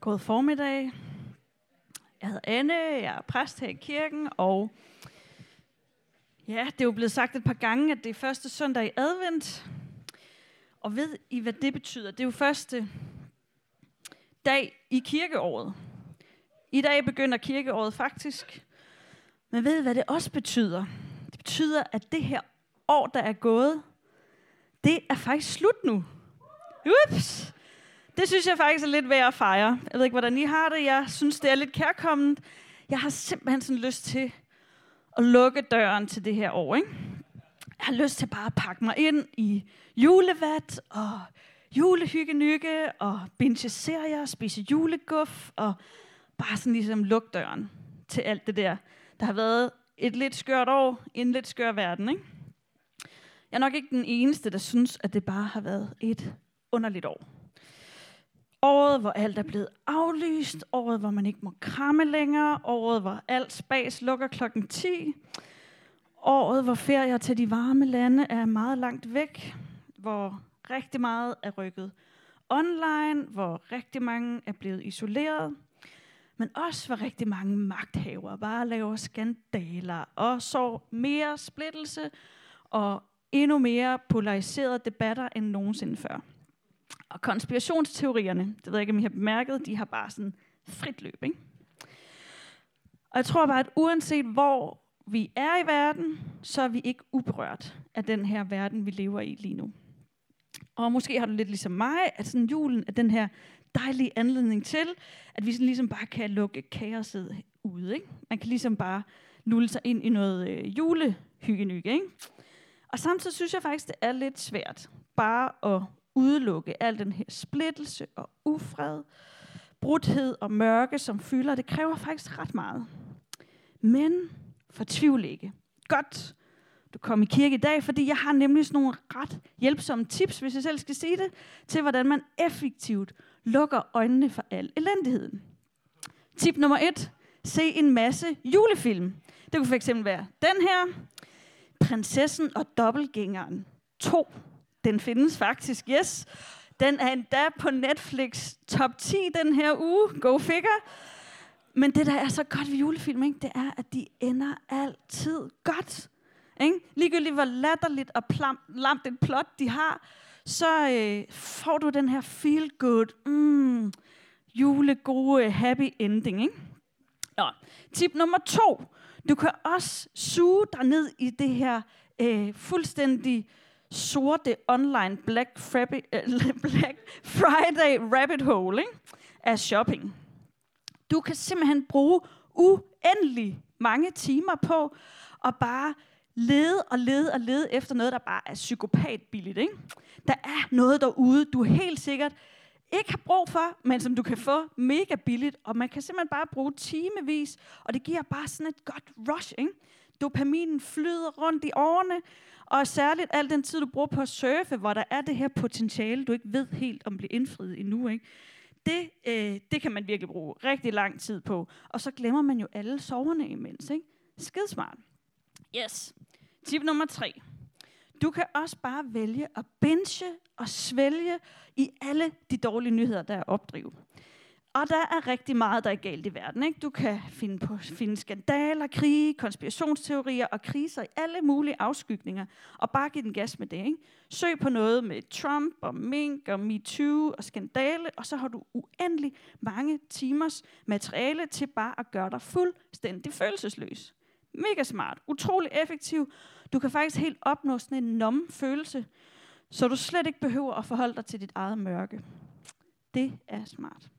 God formiddag. Jeg hedder Anne, jeg er præst her i kirken, og ja, det er jo blevet sagt et par gange, at det er første søndag i advent. Og ved I, hvad det betyder? Det er jo første dag i kirkeåret. I dag begynder kirkeåret faktisk. Men ved I, hvad det også betyder? Det betyder, at det her år, der er gået, det er faktisk slut nu. Ups! Det synes jeg faktisk er lidt værd at fejre. Jeg ved ikke, hvordan I har det. Jeg synes, det er lidt kærkomment. Jeg har simpelthen sådan lyst til at lukke døren til det her år. Ikke? Jeg har lyst til bare at pakke mig ind i julevat og julehyggenykke og binge serier, spise juleguff og bare sådan ligesom lukke døren til alt det der. Der har været et lidt skørt år i en lidt skør verden. Ikke? Jeg er nok ikke den eneste, der synes, at det bare har været et underligt år. Året, hvor alt er blevet aflyst. Året, hvor man ikke må kramme længere. Året, hvor alt spas lukker klokken 10. Året, hvor ferier til de varme lande er meget langt væk. Hvor rigtig meget er rykket online. Hvor rigtig mange er blevet isoleret. Men også hvor rigtig mange magthavere bare laver skandaler og så mere splittelse og endnu mere polariserede debatter end nogensinde før. Og konspirationsteorierne, det ved jeg ikke, om I har bemærket, de har bare sådan frit løb. Ikke? Og jeg tror bare, at uanset hvor vi er i verden, så er vi ikke uberørt af den her verden, vi lever i lige nu. Og måske har du lidt ligesom mig, at sådan julen er den her dejlige anledning til, at vi sådan ligesom bare kan lukke kaoset ud. Ikke? Man kan ligesom bare nulle sig ind i noget øh, julehyggenyg. Ikke? Og samtidig synes jeg faktisk, det er lidt svært bare at udelukke al den her splittelse og ufred, brudhed og mørke, som fylder. Det kræver faktisk ret meget. Men fortvivl ikke. Godt, du kom i kirke i dag, fordi jeg har nemlig sådan nogle ret hjælpsomme tips, hvis jeg selv skal sige det, til hvordan man effektivt lukker øjnene for al elendigheden. Tip nummer et. Se en masse julefilm. Det kunne fx være den her, Prinsessen og Dobbelgængeren 2. Den findes faktisk, yes. Den er endda på Netflix top 10 den her uge. Go figure. Men det, der er så godt ved julefilm, ikke, det er, at de ender altid godt. Ikke? Ligegyldigt hvor latterligt og plam, lamt et plot de har, så øh, får du den her feel good, mm, julegode, happy ending. Ikke? Nå. Tip nummer to. Du kan også suge dig ned i det her øh, fuldstændig sorte online Black, Frabi, uh, Black Friday rabbit hole ikke? af shopping. Du kan simpelthen bruge uendelig mange timer på at bare lede og lede og lede efter noget, der bare er psykopat billigt. Ikke? Der er noget derude, du helt sikkert ikke har brug for, men som du kan få mega billigt, og man kan simpelthen bare bruge timevis, og det giver bare sådan et godt rush. Ikke? Dopaminen flyder rundt i årene, og særligt al den tid, du bruger på at surfe, hvor der er det her potentiale, du ikke ved helt om bliver indfriet endnu. Ikke? Det, øh, det kan man virkelig bruge rigtig lang tid på. Og så glemmer man jo alle soverne imens. Ikke? Skidsmart. Yes. Tip nummer tre. Du kan også bare vælge at binge og svælge i alle de dårlige nyheder, der er opdrivet. Og der er rigtig meget, der er galt i verden. Ikke? Du kan finde, på, finde skandaler, krige, konspirationsteorier og kriser i alle mulige afskygninger. Og bare give den gas med det. Ikke? Søg på noget med Trump og Mink og MeToo og skandale, og så har du uendelig mange timers materiale til bare at gøre dig fuldstændig følelsesløs. Mega smart, utrolig effektiv. Du kan faktisk helt opnå sådan en nom følelse, så du slet ikke behøver at forholde dig til dit eget mørke. Det er smart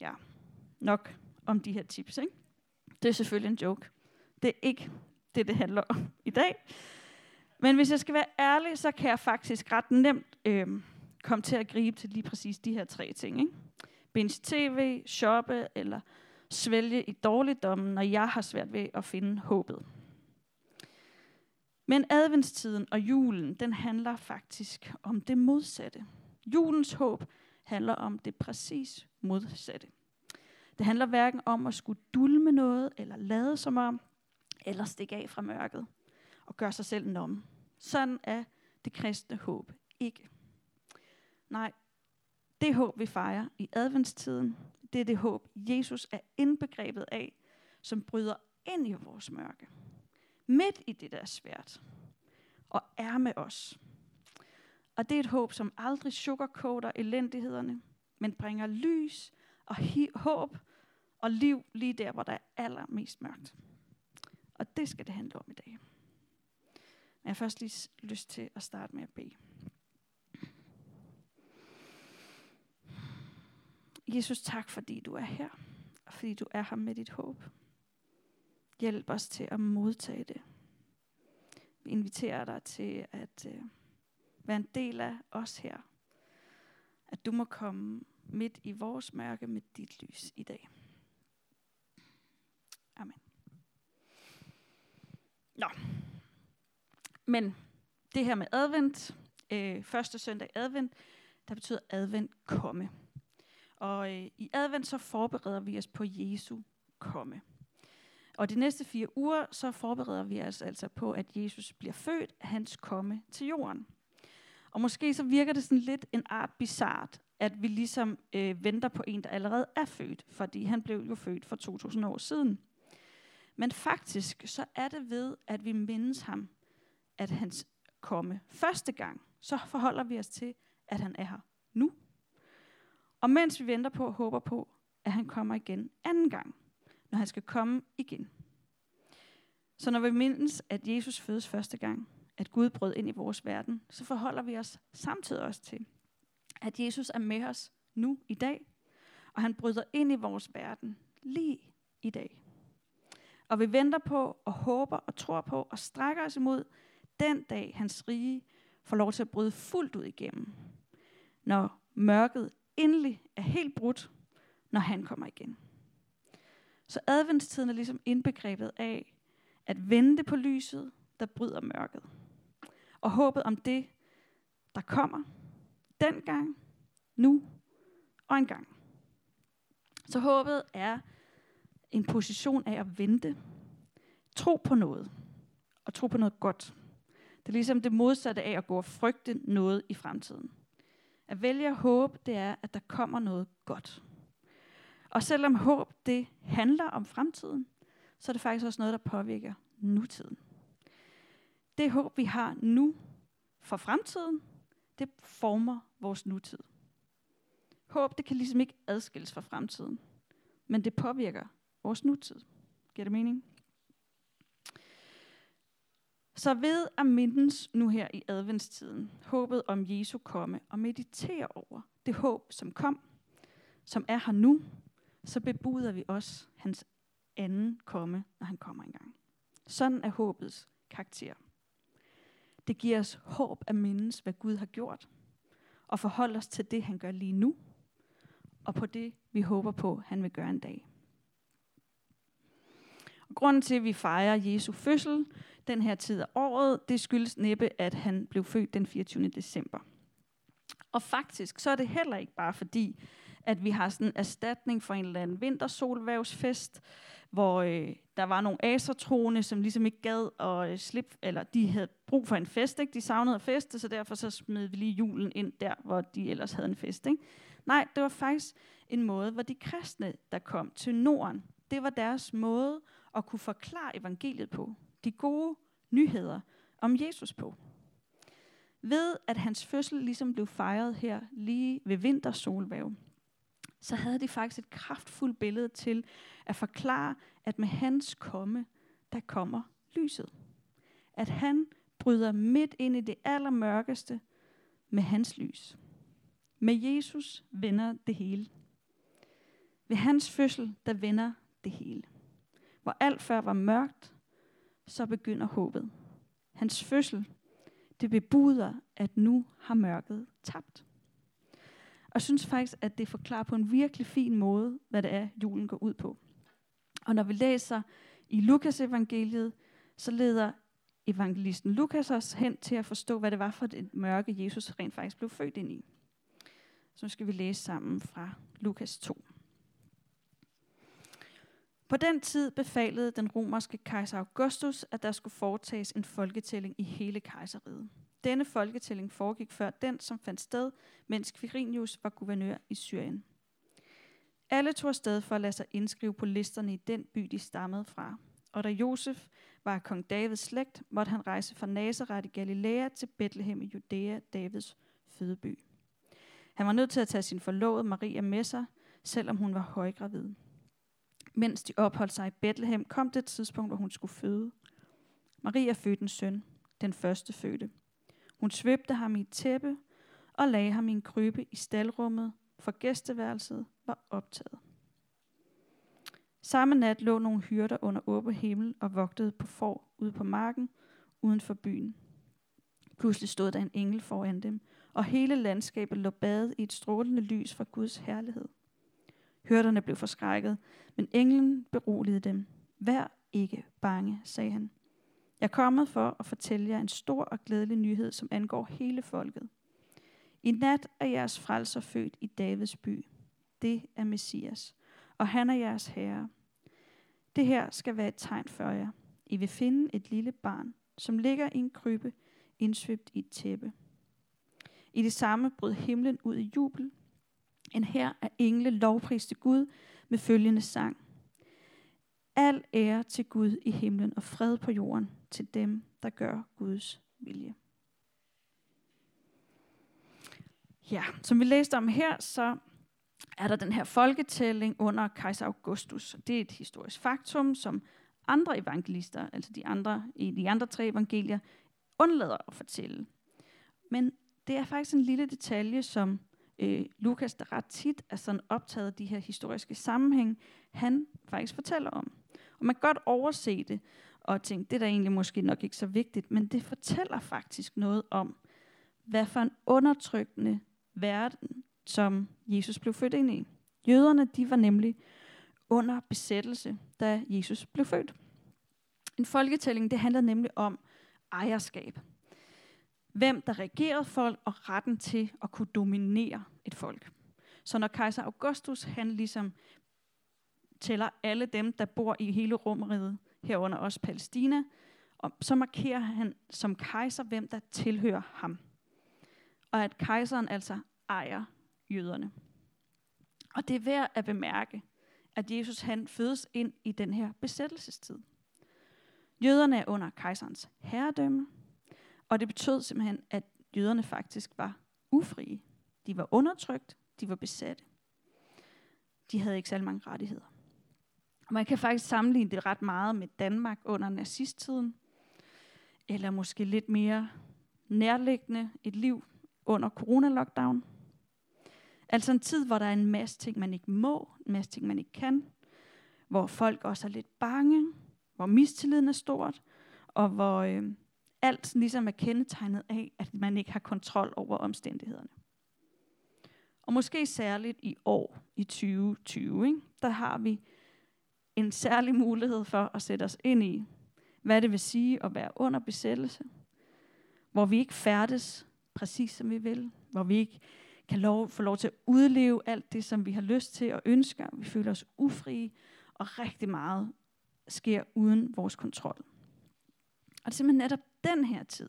ja, nok om de her tips. Ikke? Det er selvfølgelig en joke. Det er ikke det, det handler om i dag. Men hvis jeg skal være ærlig, så kan jeg faktisk ret nemt øh, komme til at gribe til lige præcis de her tre ting. Ikke? Binge tv, shoppe eller svælge i dårligdommen, når jeg har svært ved at finde håbet. Men adventstiden og julen, den handler faktisk om det modsatte. Julens håb handler om det præcis modsatte. Det handler hverken om at skulle dulme noget, eller lade som om, eller stikke af fra mørket og gøre sig selv nom. Sådan er det kristne håb ikke. Nej, Det håb, vi fejrer i adventstiden, det er det håb, Jesus er indbegrebet af, som bryder ind i vores mørke. Midt i det, der er svært. Og er med os. Og det er et håb, som aldrig sukkerkoder elendighederne, men bringer lys og håb og liv lige der, hvor der er allermest mørkt. Og det skal det handle om i dag. Men jeg har først lige lyst til at starte med at bede. Jesus, tak fordi du er her, og fordi du er her med dit håb. Hjælp os til at modtage det. Vi inviterer dig til at øh, være en del af os her. At du må komme midt i vores mørke med dit lys i dag. Amen. Nå. Men det her med advent, øh, første søndag advent, der betyder advent komme. Og øh, i advent så forbereder vi os på Jesu komme. Og de næste fire uger, så forbereder vi os altså på, at Jesus bliver født hans komme til jorden. Og måske så virker det sådan lidt en art bizart, at vi ligesom øh, venter på en, der allerede er født, fordi han blev jo født for 2000 år siden. Men faktisk så er det ved, at vi mindes ham, at hans komme første gang, så forholder vi os til, at han er her nu. Og mens vi venter på og håber på, at han kommer igen anden gang, når han skal komme igen. Så når vi mindes, at Jesus fødes første gang, at Gud brød ind i vores verden, så forholder vi os samtidig også til, at Jesus er med os nu i dag, og han bryder ind i vores verden lige i dag. Og vi venter på og håber og tror på og strækker os imod den dag, hans rige får lov til at bryde fuldt ud igennem. Når mørket endelig er helt brudt, når han kommer igen. Så adventstiden er ligesom indbegrebet af at vente på lyset, der bryder mørket. Og håbet om det, der kommer, dengang, nu og engang. Så håbet er en position af at vente, tro på noget, og tro på noget godt. Det er ligesom det modsatte af at gå og frygte noget i fremtiden. At vælge at håbe, det er, at der kommer noget godt. Og selvom håb, det handler om fremtiden, så er det faktisk også noget, der påvirker nutiden. Det håb, vi har nu for fremtiden, det former vores nutid. Håb, det kan ligesom ikke adskilles fra fremtiden, men det påvirker vores nutid. Giver det mening? Så ved at mindes nu her i adventstiden, håbet om Jesu komme, og meditere over det håb, som kom, som er her nu, så bebuder vi også hans anden komme, når han kommer engang. Sådan er håbets karakter. Det giver os håb at mindes, hvad Gud har gjort, og forholde os til det, han gør lige nu, og på det, vi håber på, han vil gøre en dag. Og grunden til, at vi fejrer Jesu fødsel den her tid af året, det skyldes næppe, at han blev født den 24. december. Og faktisk, så er det heller ikke bare fordi, at vi har sådan en erstatning for en eller anden vintersolvævsfest, hvor øh, der var nogle asertroende, som ligesom ikke gad at øh, slippe, eller de havde brug for en fest, ikke? de savnede at feste, så derfor så smed vi lige julen ind der, hvor de ellers havde en fest. Ikke? Nej, det var faktisk en måde, hvor de kristne, der kom til Norden, det var deres måde at kunne forklare evangeliet på. De gode nyheder om Jesus på. Ved at hans fødsel ligesom blev fejret her lige ved vintersolvæv, så havde de faktisk et kraftfuldt billede til at forklare, at med hans komme, der kommer lyset. At han bryder midt ind i det allermørkeste med hans lys. Med Jesus vender det hele. Ved hans fødsel, der vender det hele. Hvor alt før var mørkt, så begynder håbet. Hans fødsel, det bebuder, at nu har mørket tabt. Og jeg synes faktisk, at det forklarer på en virkelig fin måde, hvad det er, julen går ud på. Og når vi læser i Lukas evangeliet, så leder evangelisten Lukas os hen til at forstå, hvad det var for et mørke, Jesus rent faktisk blev født ind i. Så nu skal vi læse sammen fra Lukas 2. På den tid befalede den romerske kejser Augustus, at der skulle foretages en folketælling i hele kejseriet. Denne folketælling foregik før den, som fandt sted, mens Quirinius var guvernør i Syrien. Alle tog afsted for at lade sig indskrive på listerne i den by, de stammede fra. Og da Josef var kong Davids slægt, måtte han rejse fra Nazareth i Galilea til Bethlehem i Judæa, Davids fødeby. Han var nødt til at tage sin forlovede Maria med sig, selvom hun var højgravid. Mens de opholdt sig i Bethlehem, kom det tidspunkt, hvor hun skulle føde. Maria fødte en søn, den første fødte. Hun svøbte ham i et tæppe og lagde ham i en krybe i staldrummet, for gæsteværelset var optaget. Samme nat lå nogle hyrder under åben himmel og vogtede på får ude på marken uden for byen. Pludselig stod der en engel foran dem, og hele landskabet lå badet i et strålende lys fra Guds herlighed. Hyrderne blev forskrækket, men englen beroligede dem. Vær ikke bange, sagde han. Jeg er kommet for at fortælle jer en stor og glædelig nyhed, som angår hele folket. I nat er jeres frelser født i Davids by. Det er Messias, og han er jeres herre. Det her skal være et tegn for jer. I vil finde et lille barn, som ligger i en krybbe, indsvøbt i et tæppe. I det samme brød himlen ud i jubel. En her af engle lovpriste Gud med følgende sang. Al ære til Gud i himlen og fred på jorden til dem, der gør Guds vilje. Ja, som vi læste om her, så er der den her folketælling under kejser Augustus. Det er et historisk faktum, som andre evangelister, altså de andre, i de andre tre evangelier, undlader at fortælle. Men det er faktisk en lille detalje, som øh, Lukas, der ret tit er sådan optaget af de her historiske sammenhæng, han faktisk fortæller om. Og man kan godt overse det, og tænke, det er da egentlig måske nok ikke så vigtigt, men det fortæller faktisk noget om, hvad for en undertrykkende verden, som Jesus blev født ind i. Jøderne, de var nemlig under besættelse, da Jesus blev født. En folketælling, det handler nemlig om ejerskab. Hvem der regerede folk og retten til at kunne dominere et folk. Så når kejser Augustus, han ligesom tæller alle dem, der bor i hele rumriget, herunder også Palæstina, og så markerer han som kejser, hvem der tilhører ham. Og at kejseren altså ejer jøderne. Og det er værd at bemærke, at Jesus han fødes ind i den her besættelsestid. Jøderne er under kejserens herredømme, og det betød simpelthen, at jøderne faktisk var ufrie. De var undertrykt, de var besatte. De havde ikke særlig mange rettigheder. Man kan faktisk sammenligne det ret meget med Danmark under nazisttiden, eller måske lidt mere nærliggende et liv under corona-lockdown. Altså en tid, hvor der er en masse ting, man ikke må, en masse ting, man ikke kan, hvor folk også er lidt bange, hvor mistilliden er stort, og hvor øh, alt ligesom er kendetegnet af, at man ikke har kontrol over omstændighederne. Og måske særligt i år, i 2020, ikke, der har vi en særlig mulighed for at sætte os ind i, hvad det vil sige at være under besættelse, hvor vi ikke færdes præcis som vi vil, hvor vi ikke kan lov, få lov til at udleve alt det, som vi har lyst til og ønsker. Vi føler os ufrie, og rigtig meget sker uden vores kontrol. Og det er simpelthen netop den her tid,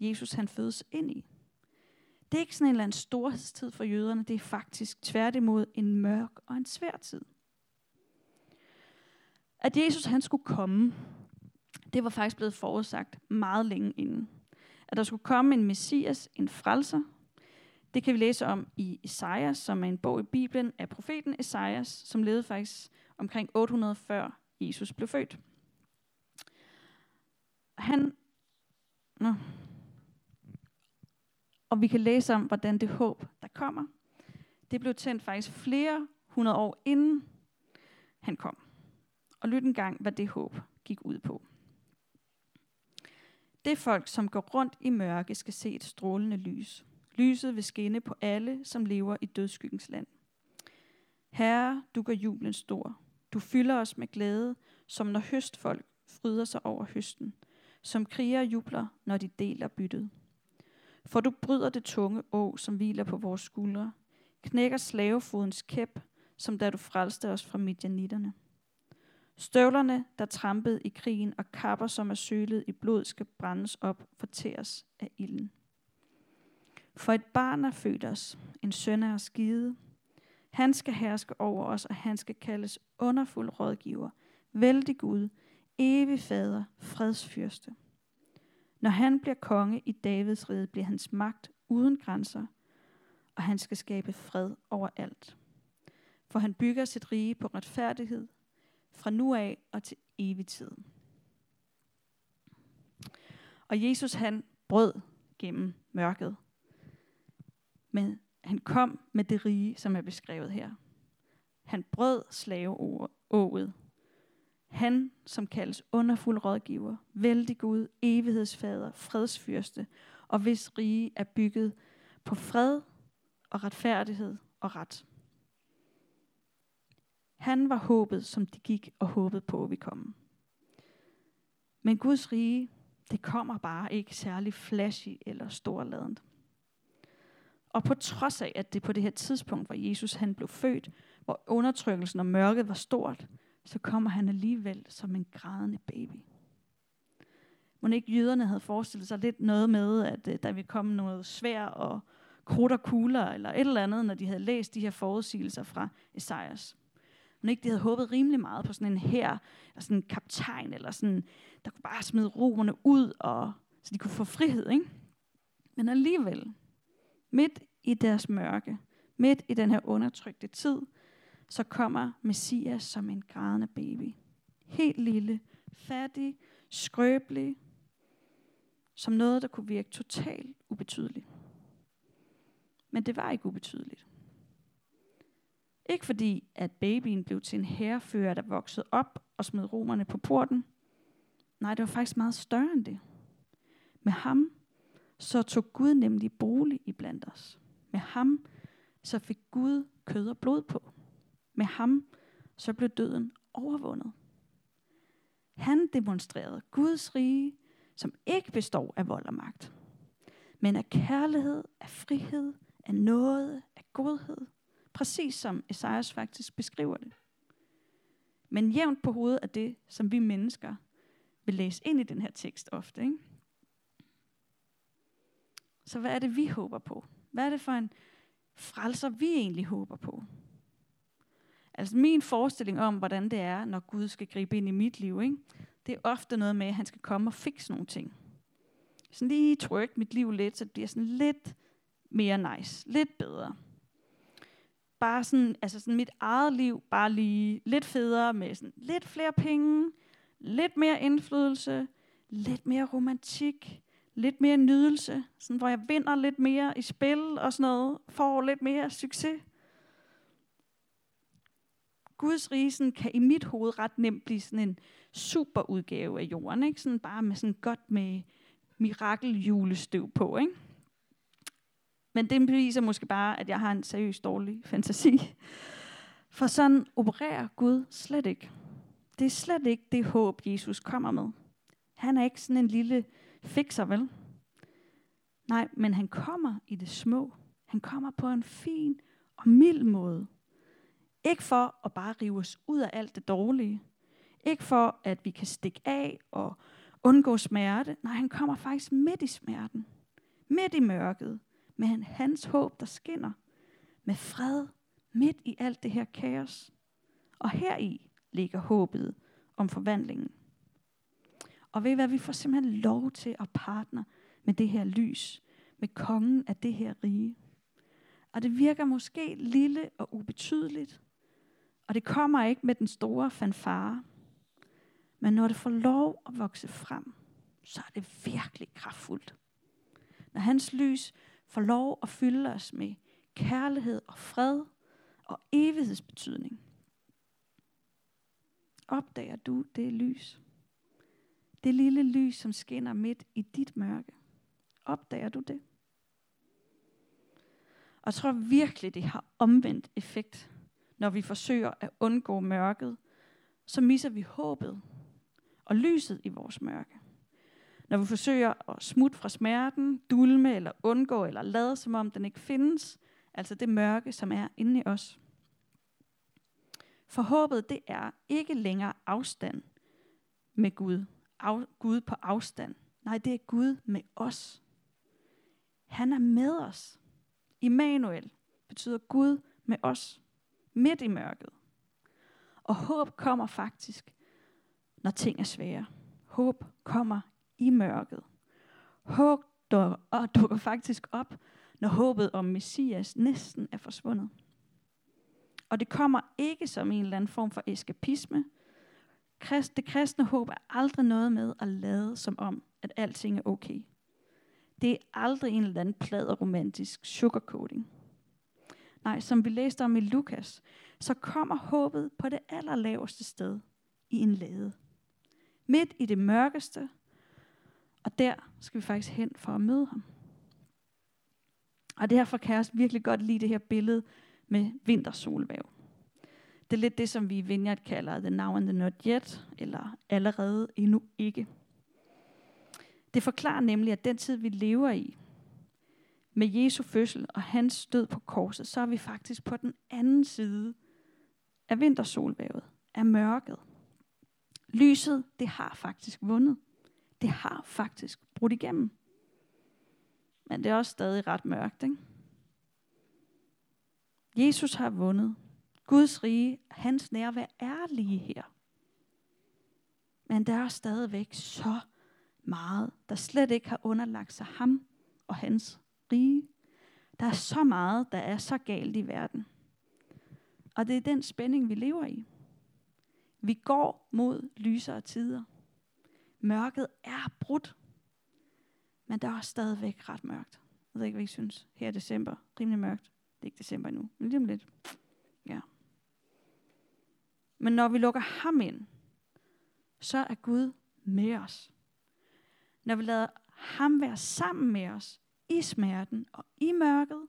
Jesus han fødes ind i. Det er ikke sådan en eller anden storhedstid for jøderne, det er faktisk tværtimod en mørk og en svær tid. At Jesus han skulle komme, det var faktisk blevet forudsagt meget længe inden. At der skulle komme en messias, en frelser, det kan vi læse om i Esajas, som er en bog i Bibelen af profeten Esajas, som levede faktisk omkring 800 før Jesus blev født. Han, nå, og vi kan læse om, hvordan det håb, der kommer, det blev tændt faktisk flere hundrede år inden han kom. Og lyt en gang, hvad det håb gik ud på. Det folk, som går rundt i mørke, skal se et strålende lys. Lyset vil skinne på alle, som lever i dødskyggens land. Herre, du gør julen stor. Du fylder os med glæde, som når høstfolk fryder sig over høsten, som kriger jubler, når de deler byttet. For du bryder det tunge å, som hviler på vores skuldre, knækker slavefodens kæp, som da du frelste os fra midjanitterne. Støvlerne, der trampede i krigen, og kapper, som er sølet i blod, skal brændes op, fortæres af ilden. For et barn er født os, en søn er skide. Han skal herske over os, og han skal kaldes underfuld rådgiver, vældig Gud, evig fader, fredsfyrste. Når han bliver konge i Davids rige, bliver hans magt uden grænser, og han skal skabe fred over alt. For han bygger sit rige på retfærdighed, fra nu af og til evig tid. Og Jesus han brød gennem mørket. Men han kom med det rige, som er beskrevet her. Han brød slaveået. Han, som kaldes underfuld rådgiver, vældig Gud, evighedsfader, fredsfyrste, og hvis rige er bygget på fred og retfærdighed og ret. Han var håbet, som de gik og håbede på, at vi kom. Men Guds rige, det kommer bare ikke særlig flashy eller storladent. Og på trods af, at det på det her tidspunkt, hvor Jesus han blev født, hvor undertrykkelsen og mørket var stort, så kommer han alligevel som en grædende baby. Må ikke jøderne havde forestillet sig lidt noget med, at øh, der ville komme noget svær og krudt og kugler, eller et eller andet, når de havde læst de her forudsigelser fra Esajas. Men ikke de havde håbet rimelig meget på sådan en her, eller sådan en kaptajn, eller sådan, der kunne bare smide romerne ud, og, så de kunne få frihed. Ikke? Men alligevel, midt i deres mørke, midt i den her undertrykte tid, så kommer Messias som en grædende baby. Helt lille, fattig, skrøbelig, som noget, der kunne virke totalt ubetydeligt. Men det var ikke ubetydeligt. Ikke fordi, at babyen blev til en herrefører, der voksede op og smed romerne på porten. Nej, det var faktisk meget større end det. Med ham så tog Gud nemlig bolig i blandt os. Med ham så fik Gud kød og blod på. Med ham så blev døden overvundet. Han demonstrerede Guds rige, som ikke består af vold og magt, men af kærlighed, af frihed, af noget, af godhed – Præcis som Esajas faktisk beskriver det. Men jævnt på hovedet af det, som vi mennesker vil læse ind i den her tekst ofte. Ikke? Så hvad er det, vi håber på? Hvad er det for en frelser, vi egentlig håber på? Altså min forestilling om, hvordan det er, når Gud skal gribe ind i mit liv, ikke? det er ofte noget med, at han skal komme og fikse nogle ting. Sådan lige trykke mit liv lidt, så det bliver sådan lidt mere nice, lidt bedre bare sådan, altså sådan mit eget liv bare lige lidt federe med sådan lidt flere penge, lidt mere indflydelse, lidt mere romantik, lidt mere nydelse, sådan hvor jeg vinder lidt mere i spil og sådan noget, får lidt mere succes. Guds rige kan i mit hoved ret nemt blive sådan en super udgave af jorden, ikke? Sådan bare med sådan godt med mirakeljulestøv på, ikke? Men det beviser måske bare, at jeg har en seriøst dårlig fantasi. For sådan opererer Gud slet ikke. Det er slet ikke det håb, Jesus kommer med. Han er ikke sådan en lille fikser, vel? Nej, men han kommer i det små. Han kommer på en fin og mild måde. Ikke for at bare rive os ud af alt det dårlige. Ikke for, at vi kan stikke af og undgå smerte. Nej, han kommer faktisk midt i smerten. Midt i mørket med hans håb, der skinner, med fred midt i alt det her kaos. Og heri ligger håbet om forvandlingen. Og ved hvad, vi får simpelthen lov til at partner med det her lys, med kongen af det her rige. Og det virker måske lille og ubetydeligt, og det kommer ikke med den store fanfare. Men når det får lov at vokse frem, så er det virkelig kraftfuldt. Når hans lys får lov at fylde os med kærlighed og fred og evighedsbetydning. Opdager du det lys? Det lille lys, som skinner midt i dit mørke. Opdager du det? Og jeg tror virkelig, det har omvendt effekt, når vi forsøger at undgå mørket, så misser vi håbet og lyset i vores mørke. Når vi forsøger at smutte fra smerten, dulme eller undgå eller lade som om den ikke findes, altså det mørke, som er inde i os. For håbet, det er ikke længere afstand med Gud. Af, Gud på afstand. Nej, det er Gud med os. Han er med os. Immanuel betyder Gud med os. Midt i mørket. Og håb kommer faktisk, når ting er svære. Håb kommer i mørket. Håb dukker faktisk op, når håbet om Messias næsten er forsvundet. Og det kommer ikke som en eller anden form for eskapisme. Det kristne håb er aldrig noget med at lade som om, at alting er okay. Det er aldrig en eller anden plad og romantisk sugarcoating. Nej, som vi læste om i Lukas, så kommer håbet på det allerlaveste sted i en lade. Midt i det mørkeste, og der skal vi faktisk hen for at møde ham. Og derfor kan jeg også virkelig godt lide det her billede med vintersolvæv. Det er lidt det, som vi i Vineyard kalder the now and the not yet, eller allerede endnu ikke. Det forklarer nemlig, at den tid, vi lever i, med Jesu fødsel og hans død på korset, så er vi faktisk på den anden side af vintersolvævet, af mørket. Lyset, det har faktisk vundet. Det har faktisk brudt igennem. Men det er også stadig ret mørkt, ikke? Jesus har vundet. Guds rige, hans nærvær er lige her. Men der er stadigvæk så meget, der slet ikke har underlagt sig ham og hans rige. Der er så meget, der er så galt i verden. Og det er den spænding, vi lever i. Vi går mod lysere tider. Mørket er brudt. Men der er stadigvæk ret mørkt. Jeg ved ikke, hvad I synes. Her er december. Rimelig mørkt. Det er ikke december endnu. Men lige om lidt. Ja. Men når vi lukker ham ind, så er Gud med os. Når vi lader ham være sammen med os i smerten og i mørket,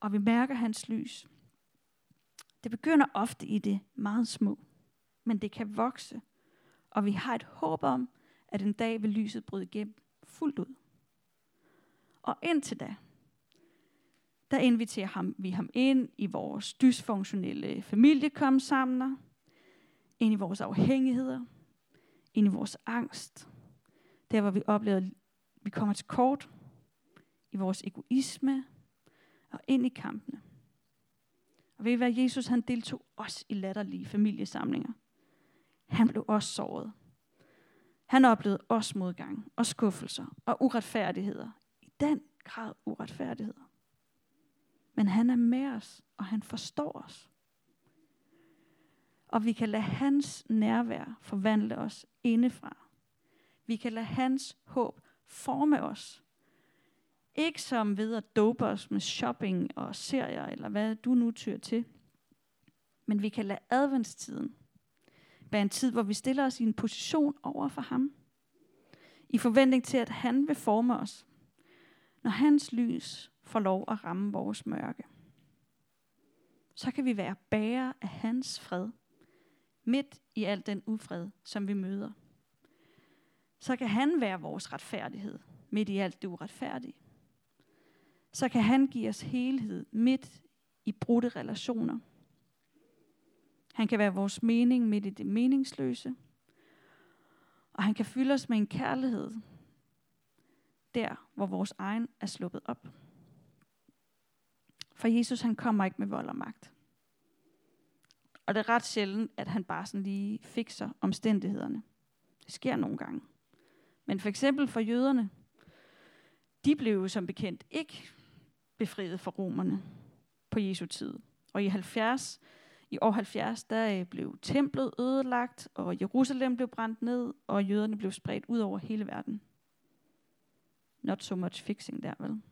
og vi mærker hans lys. Det begynder ofte i det meget små, men det kan vokse, og vi har et håb om, at en dag vil lyset bryde igennem fuldt ud. Og indtil da, der inviterer ham, vi ham ind i vores dysfunktionelle familiekomsamler, ind i vores afhængigheder, ind i vores angst, der hvor vi oplever, at vi kommer til kort, i vores egoisme og ind i kampene. Og ved I hvad, Jesus han deltog også i latterlige familiesamlinger. Han blev også såret. Han oplevede også modgang og skuffelser og uretfærdigheder. I den grad uretfærdigheder. Men han er med os, og han forstår os. Og vi kan lade hans nærvær forvandle os indefra. Vi kan lade hans håb forme os. Ikke som ved at dope os med shopping og serier, eller hvad du nu tyr til. Men vi kan lade adventstiden være en tid, hvor vi stiller os i en position over for ham. I forventning til, at han vil forme os. Når hans lys får lov at ramme vores mørke. Så kan vi være bærer af hans fred. Midt i al den ufred, som vi møder. Så kan han være vores retfærdighed. Midt i alt det uretfærdige. Så kan han give os helhed midt i brudte relationer han kan være vores mening midt i det meningsløse. Og han kan fylde os med en kærlighed, der hvor vores egen er sluppet op. For Jesus han kommer ikke med vold og magt. Og det er ret sjældent, at han bare sådan lige fikser omstændighederne. Det sker nogle gange. Men for eksempel for jøderne, de blev jo som bekendt ikke befriet fra romerne på Jesu tid. Og i 70 i år 70, der øh, blev templet ødelagt, og Jerusalem blev brændt ned, og jøderne blev spredt ud over hele verden. Not so much fixing der, vel?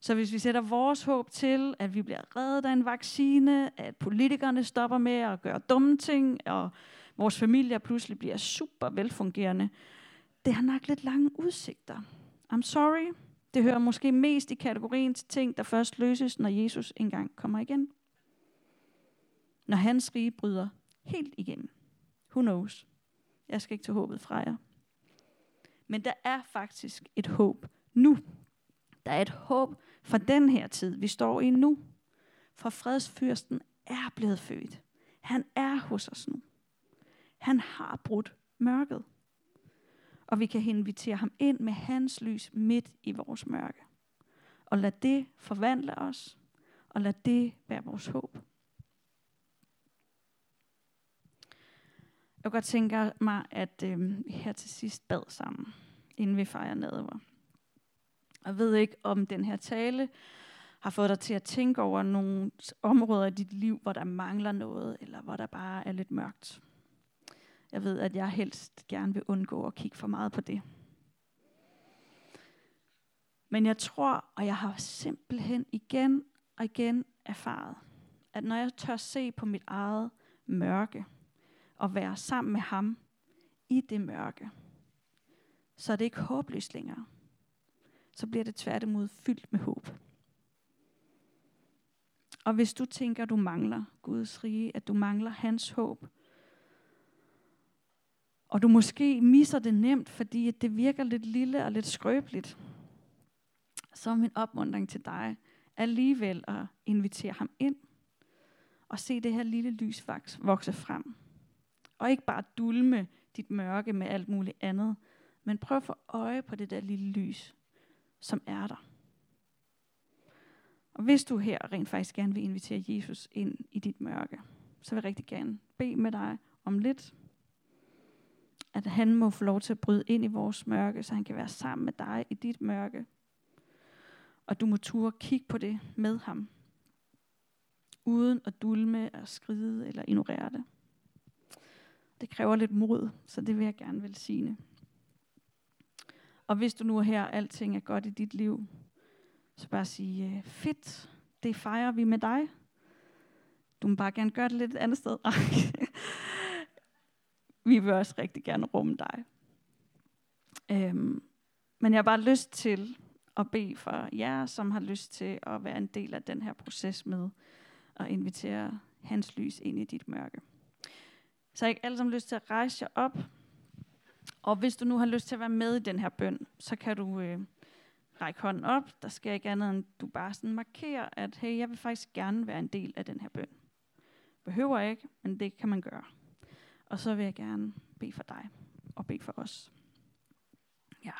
Så hvis vi sætter vores håb til, at vi bliver reddet af en vaccine, at politikerne stopper med at gøre dumme ting, og vores familier pludselig bliver super velfungerende, det har nok lidt lange udsigter. I'm sorry. Det hører måske mest i kategorien til ting, der først løses, når Jesus engang kommer igen når hans rige bryder helt igennem. Who knows? Jeg skal ikke tage håbet fra jer. Men der er faktisk et håb nu. Der er et håb for den her tid, vi står i nu. For fredsfyrsten er blevet født. Han er hos os nu. Han har brudt mørket. Og vi kan invitere ham ind med hans lys midt i vores mørke. Og lad det forvandle os, og lad det være vores håb. Jeg kunne godt tænke mig, at øh, vi her til sidst bad sammen, inden vi fejrer nadver. Jeg ved ikke, om den her tale har fået dig til at tænke over nogle områder i dit liv, hvor der mangler noget, eller hvor der bare er lidt mørkt. Jeg ved, at jeg helst gerne vil undgå at kigge for meget på det. Men jeg tror, og jeg har simpelthen igen og igen erfaret, at når jeg tør se på mit eget mørke, og være sammen med ham i det mørke, så er det ikke håbløst længere. Så bliver det tværtimod fyldt med håb. Og hvis du tænker, du mangler Guds rige, at du mangler hans håb, og du måske misser det nemt, fordi det virker lidt lille og lidt skrøbeligt, så er min opmuntring til dig alligevel at invitere ham ind og se det her lille lys vokse frem. Og ikke bare dulme dit mørke med alt muligt andet, men prøv at få øje på det der lille lys, som er der. Og hvis du her rent faktisk gerne vil invitere Jesus ind i dit mørke, så vil jeg rigtig gerne bede med dig om lidt, at han må få lov til at bryde ind i vores mørke, så han kan være sammen med dig i dit mørke. Og du må turde kigge på det med ham, uden at dulme og skride eller ignorere det. Det kræver lidt mod, så det vil jeg gerne velsigne. Og hvis du nu er her, alting er godt i dit liv, så bare sige, øh, fedt, det fejrer vi med dig. Du må bare gerne gøre det lidt et andet sted. vi vil også rigtig gerne rumme dig. Øhm, men jeg har bare lyst til at bede for jer, som har lyst til at være en del af den her proces med at invitere hans lys ind i dit mørke. Så har ikke alle sammen lyst til at rejse jer op. Og hvis du nu har lyst til at være med i den her bøn, så kan du øh, række hånden op. Der sker ikke andet end, du bare sådan markerer, at hey, jeg vil faktisk gerne være en del af den her bøn. Behøver ikke, men det kan man gøre. Og så vil jeg gerne bede for dig og bede for os. Ja.